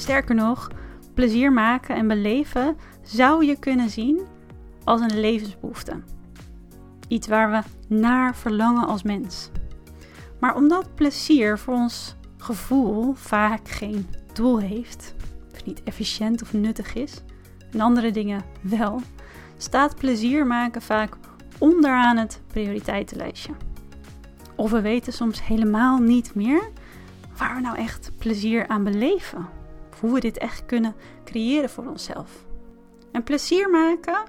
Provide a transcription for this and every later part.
Sterker nog, plezier maken en beleven zou je kunnen zien als een levensbehoefte. Iets waar we naar verlangen als mens. Maar omdat plezier voor ons gevoel vaak geen doel heeft, of niet efficiënt of nuttig is, en andere dingen wel, staat plezier maken vaak onderaan het prioriteitenlijstje. Of we weten soms helemaal niet meer waar we nou echt plezier aan beleven. Hoe we dit echt kunnen creëren voor onszelf. En plezier maken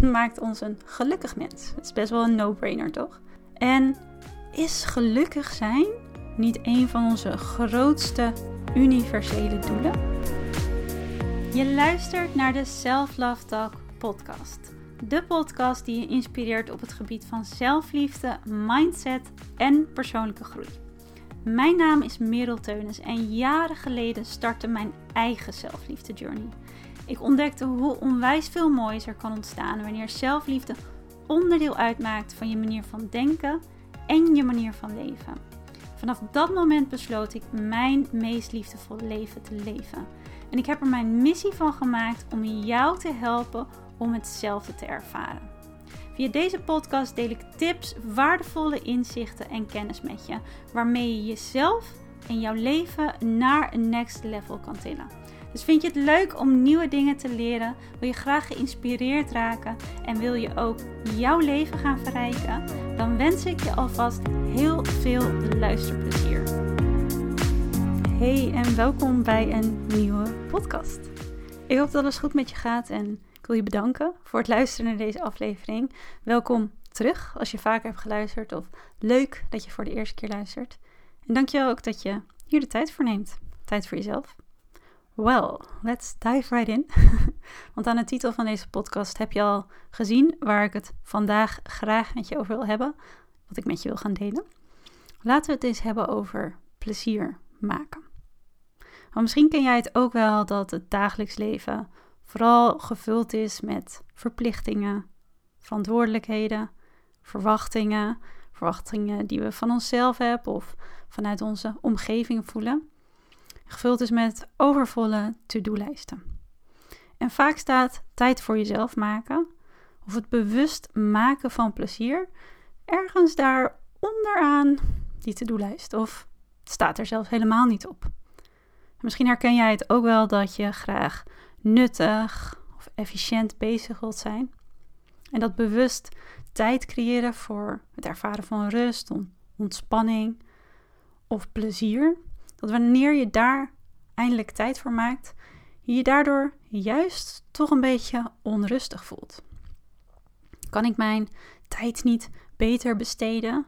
maakt ons een gelukkig mens. Het is best wel een no-brainer, toch? En is gelukkig zijn niet een van onze grootste universele doelen? Je luistert naar de Self Love Talk podcast. De podcast die je inspireert op het gebied van zelfliefde, mindset en persoonlijke groei. Mijn naam is Merel Teunis en jaren geleden startte mijn eigen zelfliefde journey. Ik ontdekte hoe onwijs veel moois er kan ontstaan wanneer zelfliefde onderdeel uitmaakt van je manier van denken en je manier van leven. Vanaf dat moment besloot ik mijn meest liefdevolle leven te leven. En ik heb er mijn missie van gemaakt om jou te helpen om hetzelfde te ervaren. Via deze podcast deel ik tips, waardevolle inzichten en kennis met je, waarmee je jezelf en jouw leven naar een next level kan tillen. Dus vind je het leuk om nieuwe dingen te leren? Wil je graag geïnspireerd raken en wil je ook jouw leven gaan verrijken? Dan wens ik je alvast heel veel luisterplezier. Hey en welkom bij een nieuwe podcast. Ik hoop dat alles goed met je gaat en ik wil je bedanken voor het luisteren naar deze aflevering. Welkom terug als je vaker hebt geluisterd of leuk dat je voor de eerste keer luistert. En dank je ook dat je hier de tijd voor neemt. Tijd voor jezelf. Well, let's dive right in. Want aan de titel van deze podcast heb je al gezien waar ik het vandaag graag met je over wil hebben. Wat ik met je wil gaan delen. Laten we het eens hebben over plezier maken. Want misschien ken jij het ook wel dat het dagelijks leven vooral gevuld is met verplichtingen, verantwoordelijkheden, verwachtingen. Verwachtingen die we van onszelf hebben of vanuit onze omgeving voelen gevuld is met overvolle to-do-lijsten. En vaak staat tijd voor jezelf maken of het bewust maken van plezier ergens daar onderaan die to-do-lijst of staat er zelfs helemaal niet op. Misschien herken jij het ook wel dat je graag nuttig of efficiënt bezig wilt zijn. En dat bewust tijd creëren voor het ervaren van rust, ontspanning of plezier dat wanneer je daar eindelijk tijd voor maakt, je je daardoor juist toch een beetje onrustig voelt. Kan ik mijn tijd niet beter besteden?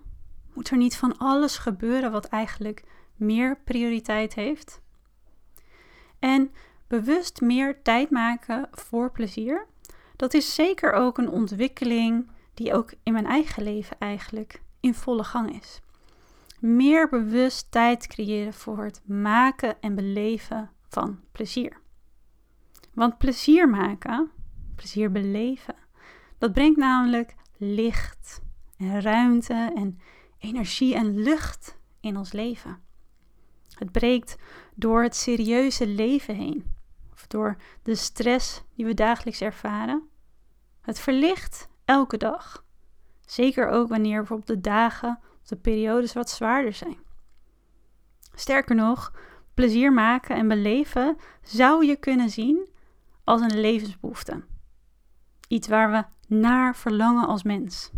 Moet er niet van alles gebeuren wat eigenlijk meer prioriteit heeft? En bewust meer tijd maken voor plezier, dat is zeker ook een ontwikkeling die ook in mijn eigen leven eigenlijk in volle gang is meer bewust tijd creëren voor het maken en beleven van plezier. Want plezier maken, plezier beleven, dat brengt namelijk licht en ruimte en energie en lucht in ons leven. Het breekt door het serieuze leven heen, of door de stress die we dagelijks ervaren. Het verlicht elke dag. Zeker ook wanneer bijvoorbeeld de dagen de periodes wat zwaarder zijn. Sterker nog, plezier maken en beleven zou je kunnen zien als een levensbehoefte. Iets waar we naar verlangen als mens.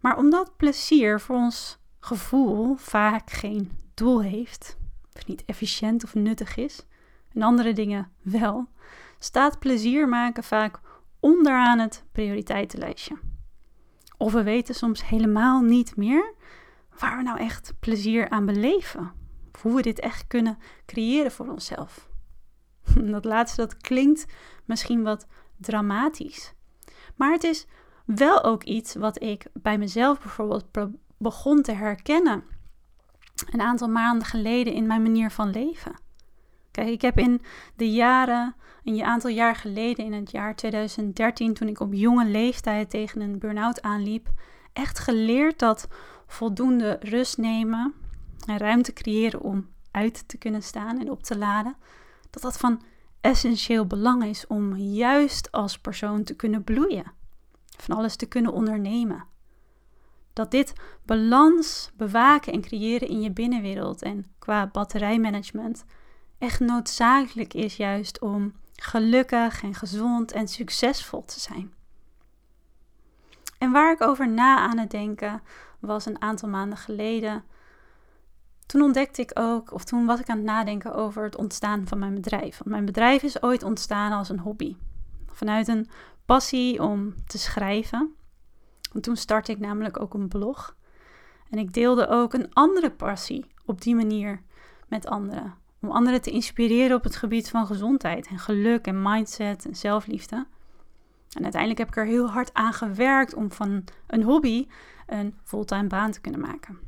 Maar omdat plezier voor ons gevoel vaak geen doel heeft, of niet efficiënt of nuttig is, en andere dingen wel, staat plezier maken vaak onderaan het prioriteitenlijstje. Of we weten soms helemaal niet meer waar we nou echt plezier aan beleven. Of hoe we dit echt kunnen creëren voor onszelf. Dat laatste, dat klinkt misschien wat dramatisch. Maar het is wel ook iets wat ik bij mezelf bijvoorbeeld begon te herkennen. Een aantal maanden geleden in mijn manier van leven. Kijk, ik heb in de jaren, een aantal jaar geleden, in het jaar 2013, toen ik op jonge leeftijd tegen een burn-out aanliep, echt geleerd dat voldoende rust nemen en ruimte creëren om uit te kunnen staan en op te laden, dat dat van essentieel belang is om juist als persoon te kunnen bloeien, van alles te kunnen ondernemen. Dat dit balans bewaken en creëren in je binnenwereld en qua batterijmanagement echt noodzakelijk is juist om gelukkig en gezond en succesvol te zijn. En waar ik over na aan het denken was een aantal maanden geleden. Toen ontdekte ik ook, of toen was ik aan het nadenken over het ontstaan van mijn bedrijf. Want mijn bedrijf is ooit ontstaan als een hobby. Vanuit een passie om te schrijven. Want toen startte ik namelijk ook een blog. En ik deelde ook een andere passie op die manier met anderen. Om anderen te inspireren op het gebied van gezondheid en geluk en mindset en zelfliefde. En uiteindelijk heb ik er heel hard aan gewerkt om van een hobby een fulltime baan te kunnen maken.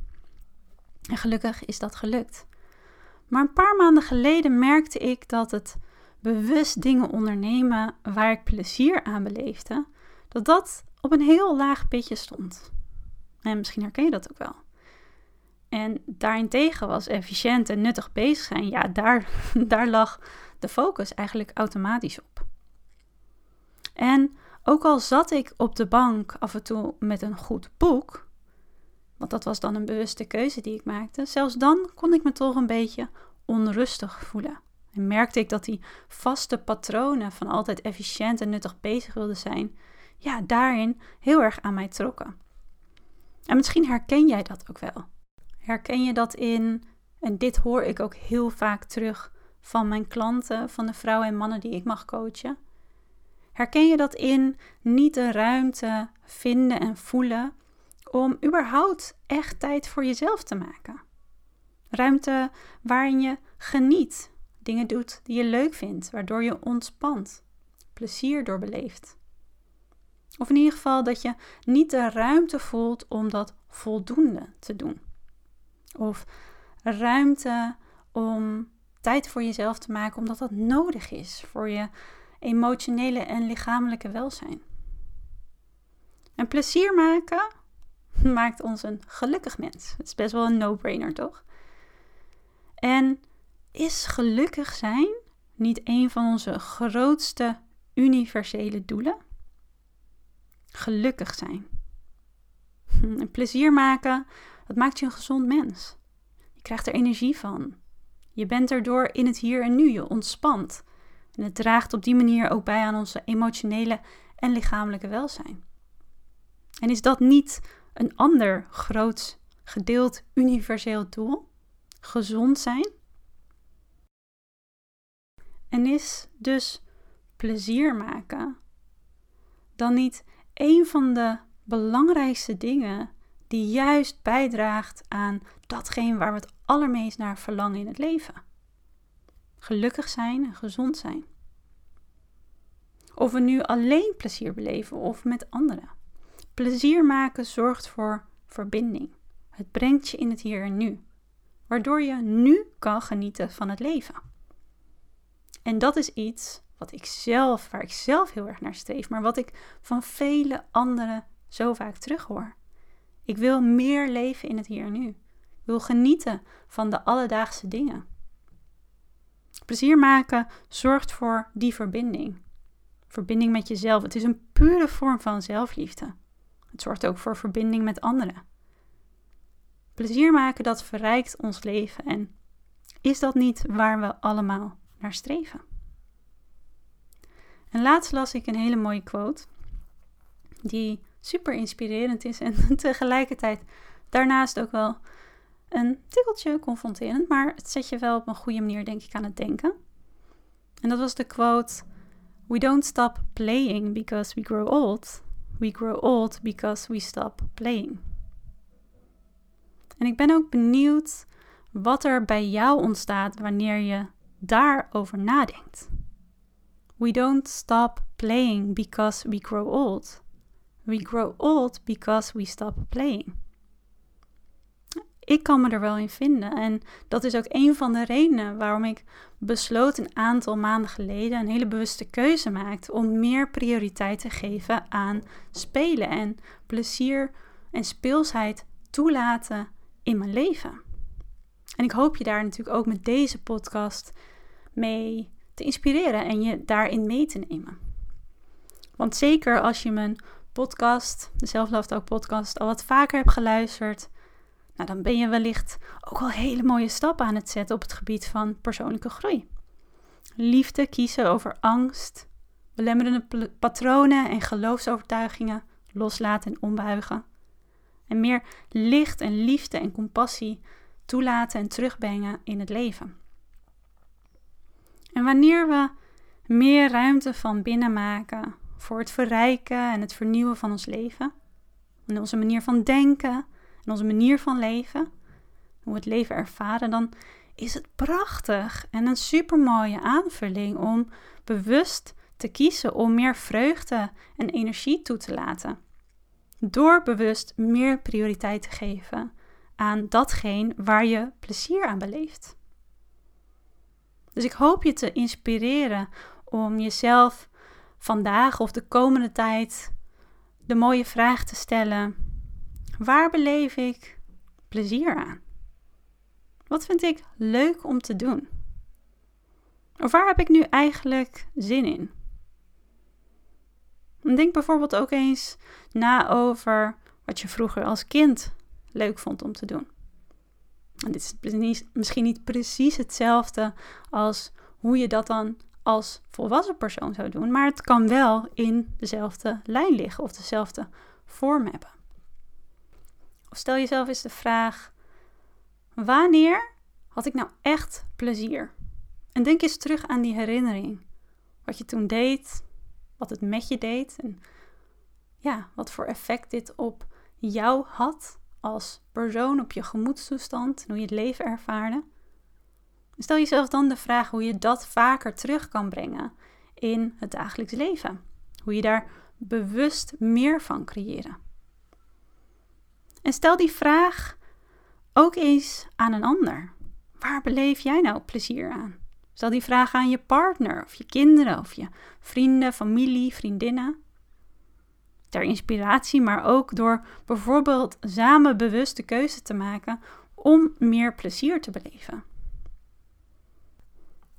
En gelukkig is dat gelukt. Maar een paar maanden geleden merkte ik dat het bewust dingen ondernemen waar ik plezier aan beleefde, dat dat op een heel laag pitje stond. En misschien herken je dat ook wel. En daarentegen was efficiënt en nuttig bezig zijn, ja, daar, daar lag de focus eigenlijk automatisch op. En ook al zat ik op de bank af en toe met een goed boek, want dat was dan een bewuste keuze die ik maakte, zelfs dan kon ik me toch een beetje onrustig voelen. En merkte ik dat die vaste patronen van altijd efficiënt en nuttig bezig wilden zijn, ja, daarin heel erg aan mij trokken. En misschien herken jij dat ook wel. Herken je dat in, en dit hoor ik ook heel vaak terug van mijn klanten, van de vrouwen en mannen die ik mag coachen. Herken je dat in niet de ruimte vinden en voelen om überhaupt echt tijd voor jezelf te maken? Ruimte waarin je geniet, dingen doet die je leuk vindt, waardoor je ontspant, plezier doorbeleeft. Of in ieder geval dat je niet de ruimte voelt om dat voldoende te doen. Of ruimte om tijd voor jezelf te maken omdat dat nodig is voor je emotionele en lichamelijke welzijn. En plezier maken maakt ons een gelukkig mens. Het is best wel een no-brainer, toch? En is gelukkig zijn niet een van onze grootste universele doelen? Gelukkig zijn. En plezier maken, dat maakt je een gezond mens. Je krijgt er energie van. Je bent erdoor in het hier en nu, je ontspant. En het draagt op die manier ook bij aan onze emotionele en lichamelijke welzijn. En is dat niet een ander groot gedeeld universeel doel? Gezond zijn? En is dus plezier maken dan niet een van de belangrijkste dingen die juist bijdraagt aan datgene waar we het allermeest naar verlangen in het leven? gelukkig zijn en gezond zijn. Of we nu alleen plezier beleven of met anderen. Plezier maken zorgt voor verbinding. Het brengt je in het hier en nu, waardoor je nu kan genieten van het leven. En dat is iets wat ik zelf, waar ik zelf heel erg naar streef, maar wat ik van vele anderen zo vaak terughoor. Ik wil meer leven in het hier en nu. Ik wil genieten van de alledaagse dingen. Plezier maken zorgt voor die verbinding. Verbinding met jezelf. Het is een pure vorm van zelfliefde. Het zorgt ook voor verbinding met anderen. Plezier maken, dat verrijkt ons leven. En is dat niet waar we allemaal naar streven? En laatst las ik een hele mooie quote, die super inspirerend is en tegelijkertijd daarnaast ook wel een tikkeltje confronterend, maar het zet je wel op een goede manier, denk ik, aan het denken. En dat was de quote: We don't stop playing because we grow old. We grow old because we stop playing. En ik ben ook benieuwd wat er bij jou ontstaat wanneer je daarover nadenkt. We don't stop playing because we grow old. We grow old because we stop playing ik kan me er wel in vinden. En dat is ook een van de redenen waarom ik besloot een aantal maanden geleden een hele bewuste keuze maakte om meer prioriteit te geven aan spelen en plezier en speelsheid toelaten in mijn leven. En ik hoop je daar natuurlijk ook met deze podcast mee te inspireren en je daarin mee te nemen. Want zeker als je mijn podcast, de Talk podcast, al wat vaker hebt geluisterd, nou, dan ben je wellicht ook al hele mooie stappen aan het zetten op het gebied van persoonlijke groei. Liefde kiezen over angst, belemmerende patronen en geloofsovertuigingen loslaten en ombuigen. En meer licht en liefde en compassie toelaten en terugbrengen in het leven. En wanneer we meer ruimte van binnen maken voor het verrijken en het vernieuwen van ons leven, en onze manier van denken en onze manier van leven, hoe we het leven ervaren, dan is het prachtig en een supermooie aanvulling om bewust te kiezen om meer vreugde en energie toe te laten. Door bewust meer prioriteit te geven aan datgene waar je plezier aan beleeft. Dus ik hoop je te inspireren om jezelf vandaag of de komende tijd de mooie vraag te stellen: waar beleef ik plezier aan? Wat vind ik leuk om te doen? Of waar heb ik nu eigenlijk zin in? Denk bijvoorbeeld ook eens na over wat je vroeger als kind leuk vond om te doen. En dit is misschien niet precies hetzelfde als hoe je dat dan als volwassen persoon zou doen, maar het kan wel in dezelfde lijn liggen of dezelfde vorm hebben. Of stel jezelf eens de vraag: wanneer had ik nou echt plezier? En denk eens terug aan die herinnering. Wat je toen deed, wat het met je deed en ja, wat voor effect dit op jou had als persoon, op je gemoedstoestand, hoe je het leven ervaarde. Stel jezelf dan de vraag hoe je dat vaker terug kan brengen in het dagelijks leven. Hoe je daar bewust meer van creëren. En stel die vraag ook eens aan een ander. Waar beleef jij nou plezier aan? Stel die vraag aan je partner of je kinderen of je vrienden, familie, vriendinnen ter inspiratie, maar ook door bijvoorbeeld samen bewuste keuze te maken om meer plezier te beleven.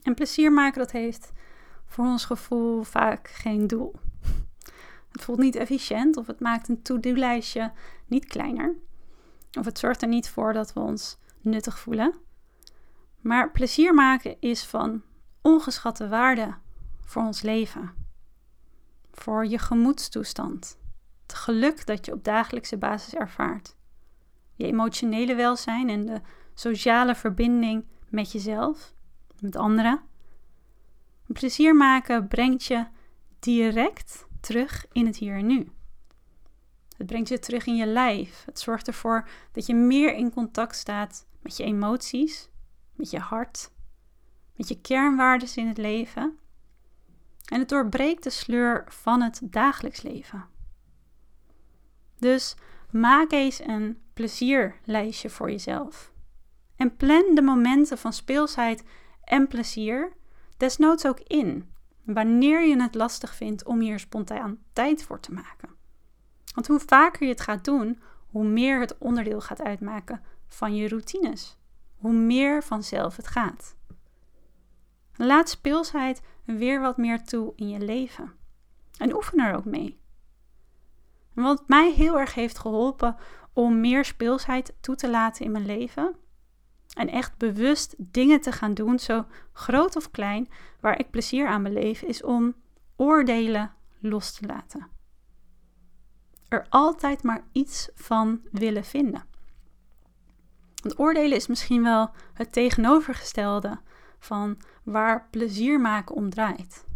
En plezier maken, dat heeft voor ons gevoel vaak geen doel. Het voelt niet efficiënt of het maakt een to-do-lijstje niet kleiner. Of het zorgt er niet voor dat we ons nuttig voelen. Maar plezier maken is van ongeschatte waarde voor ons leven. Voor je gemoedstoestand het geluk dat je op dagelijkse basis ervaart. Je emotionele welzijn en de sociale verbinding met jezelf, met anderen. Plezier maken brengt je direct terug in het hier en nu. Het brengt je terug in je lijf. Het zorgt ervoor dat je meer in contact staat met je emoties, met je hart, met je kernwaarden in het leven. En het doorbreekt de sleur van het dagelijks leven. Dus maak eens een plezierlijstje voor jezelf. En plan de momenten van speelsheid en plezier desnoods ook in, wanneer je het lastig vindt om hier spontaan tijd voor te maken. Want hoe vaker je het gaat doen, hoe meer het onderdeel gaat uitmaken van je routines. Hoe meer vanzelf het gaat. Laat speelsheid weer wat meer toe in je leven. En oefen er ook mee. Wat mij heel erg heeft geholpen om meer speelsheid toe te laten in mijn leven. En echt bewust dingen te gaan doen, zo groot of klein, waar ik plezier aan beleef, is om oordelen los te laten. Er altijd maar iets van willen vinden. Want oordelen is misschien wel het tegenovergestelde van waar plezier maken om draait.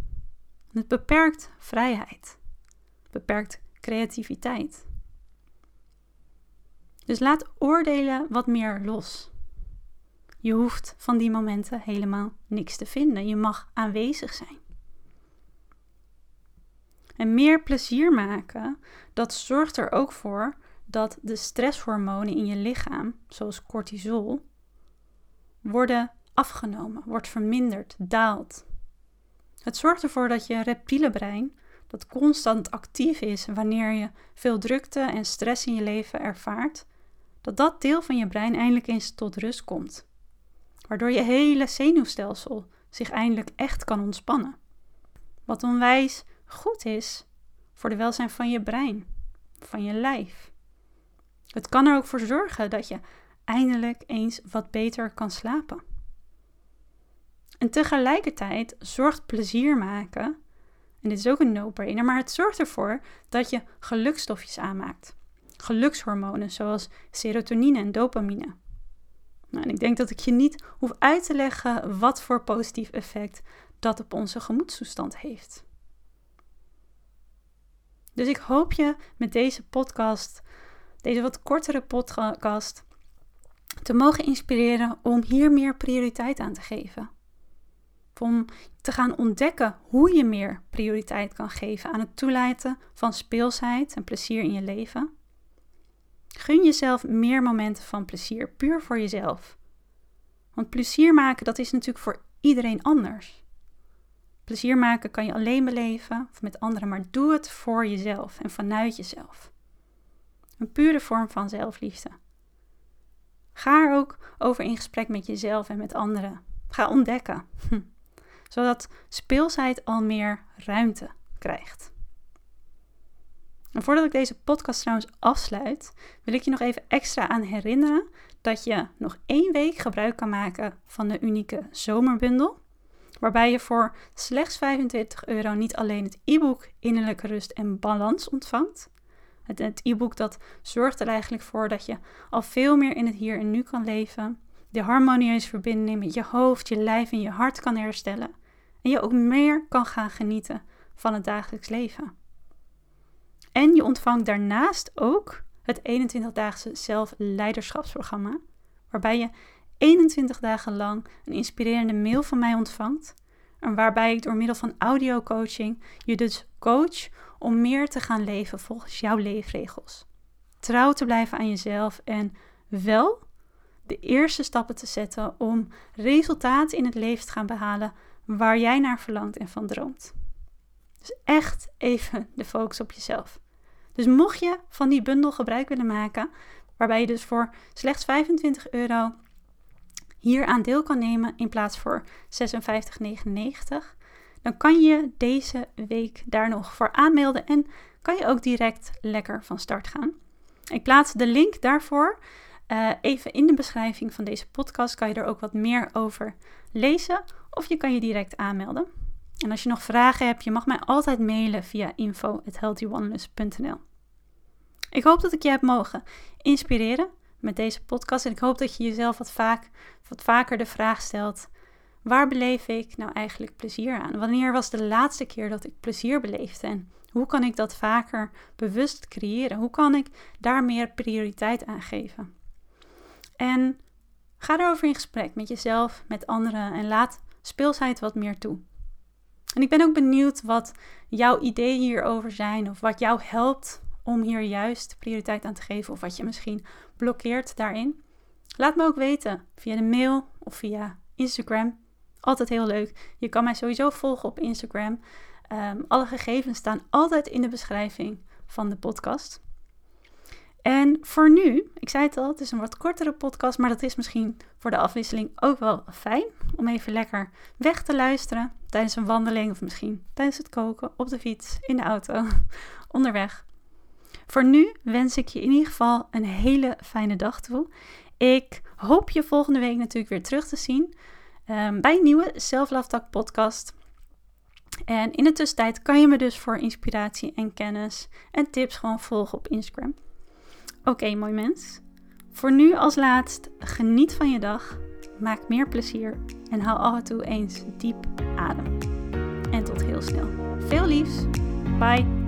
Het beperkt vrijheid, beperkt creativiteit. Dus laat oordelen wat meer los. Je hoeft van die momenten helemaal niks te vinden. Je mag aanwezig zijn. En meer plezier maken, dat zorgt er ook voor dat de stresshormonen in je lichaam, zoals cortisol, worden afgenomen, wordt verminderd, daalt. Het zorgt ervoor dat je reptiele brein dat constant actief is wanneer je veel drukte en stress in je leven ervaart, dat dat deel van je brein eindelijk eens tot rust komt. waardoor je hele zenuwstelsel zich eindelijk echt kan ontspannen. Wat onwijs goed is voor de welzijn van je brein, van je lijf. Het kan er ook voor zorgen dat je eindelijk eens wat beter kan slapen. En tegelijkertijd zorgt plezier maken, en dit is ook een no-brainer, maar het zorgt ervoor dat je gelukstofjes aanmaakt. Gelukshormonen zoals serotonine en dopamine. Nou, en ik denk dat ik je niet hoef uit te leggen wat voor positief effect dat op onze gemoedstoestand heeft. Dus ik hoop je met deze podcast, deze wat kortere podcast, te mogen inspireren om hier meer prioriteit aan te geven. Om te gaan ontdekken hoe je meer prioriteit kan geven aan het toelaten van speelsheid en plezier in je leven. Gun jezelf meer momenten van plezier, puur voor jezelf. Want plezier maken, dat is natuurlijk voor iedereen anders. Plezier maken kan je alleen beleven of met anderen, maar doe het voor jezelf en vanuit jezelf. Een pure vorm van zelfliefde. Ga er ook over in gesprek met jezelf en met anderen. Ga ontdekken, zodat speelsheid al meer ruimte krijgt. En voordat ik deze podcast trouwens afsluit, wil ik je nog even extra aan herinneren dat je nog één week gebruik kan maken van de unieke zomerbundel. Waarbij je voor slechts 25 euro niet alleen het e-book Innerlijke Rust en Balans ontvangt. Het e-book dat zorgt er eigenlijk voor dat je al veel meer in het hier en nu kan leven. De harmonieuze verbinding met je hoofd, je lijf en je hart kan herstellen. En je ook meer kan gaan genieten van het dagelijks leven. En je ontvangt daarnaast ook het 21-daagse zelfleiderschapsprogramma, waarbij je 21 dagen lang een inspirerende mail van mij ontvangt. En waarbij ik door middel van audio coaching je dus coach om meer te gaan leven volgens jouw leefregels. Trouw te blijven aan jezelf en wel de eerste stappen te zetten om resultaten in het leven te gaan behalen waar jij naar verlangt en van droomt. Dus echt even de focus op jezelf. Dus mocht je van die bundel gebruik willen maken, waarbij je dus voor slechts 25 euro hier aan deel kan nemen in plaats voor 56,99, dan kan je deze week daar nog voor aanmelden en kan je ook direct lekker van start gaan. Ik plaats de link daarvoor uh, even in de beschrijving van deze podcast. Kan je er ook wat meer over lezen of je kan je direct aanmelden. En als je nog vragen hebt, je mag mij altijd mailen via info.healthywellness.nl Ik hoop dat ik je heb mogen inspireren met deze podcast. En ik hoop dat je jezelf wat, vaak, wat vaker de vraag stelt: waar beleef ik nou eigenlijk plezier aan? Wanneer was de laatste keer dat ik plezier beleefde? En hoe kan ik dat vaker bewust creëren? Hoe kan ik daar meer prioriteit aan geven? En ga erover in gesprek met jezelf, met anderen en laat speelsheid wat meer toe. En ik ben ook benieuwd wat jouw ideeën hierover zijn of wat jou helpt om hier juist prioriteit aan te geven of wat je misschien blokkeert daarin. Laat me ook weten via de mail of via Instagram. Altijd heel leuk. Je kan mij sowieso volgen op Instagram. Ehm, alle gegevens staan altijd in de beschrijving van de podcast. En voor nu, ik zei het al, het is een wat kortere podcast, maar dat is misschien voor de afwisseling ook wel fijn om even lekker weg te luisteren tijdens een wandeling of misschien tijdens het koken, op de fiets, in de auto, onderweg. Voor nu wens ik je in ieder geval een hele fijne dag toe. Ik hoop je volgende week natuurlijk weer terug te zien um, bij een nieuwe Talk podcast. En in de tussentijd kan je me dus voor inspiratie en kennis en tips gewoon volgen op Instagram. Oké, mooi mens. Voor nu als laatst, geniet van je dag, maak meer plezier en hou af en toe eens diep adem. En tot heel snel. Veel liefs. Bye.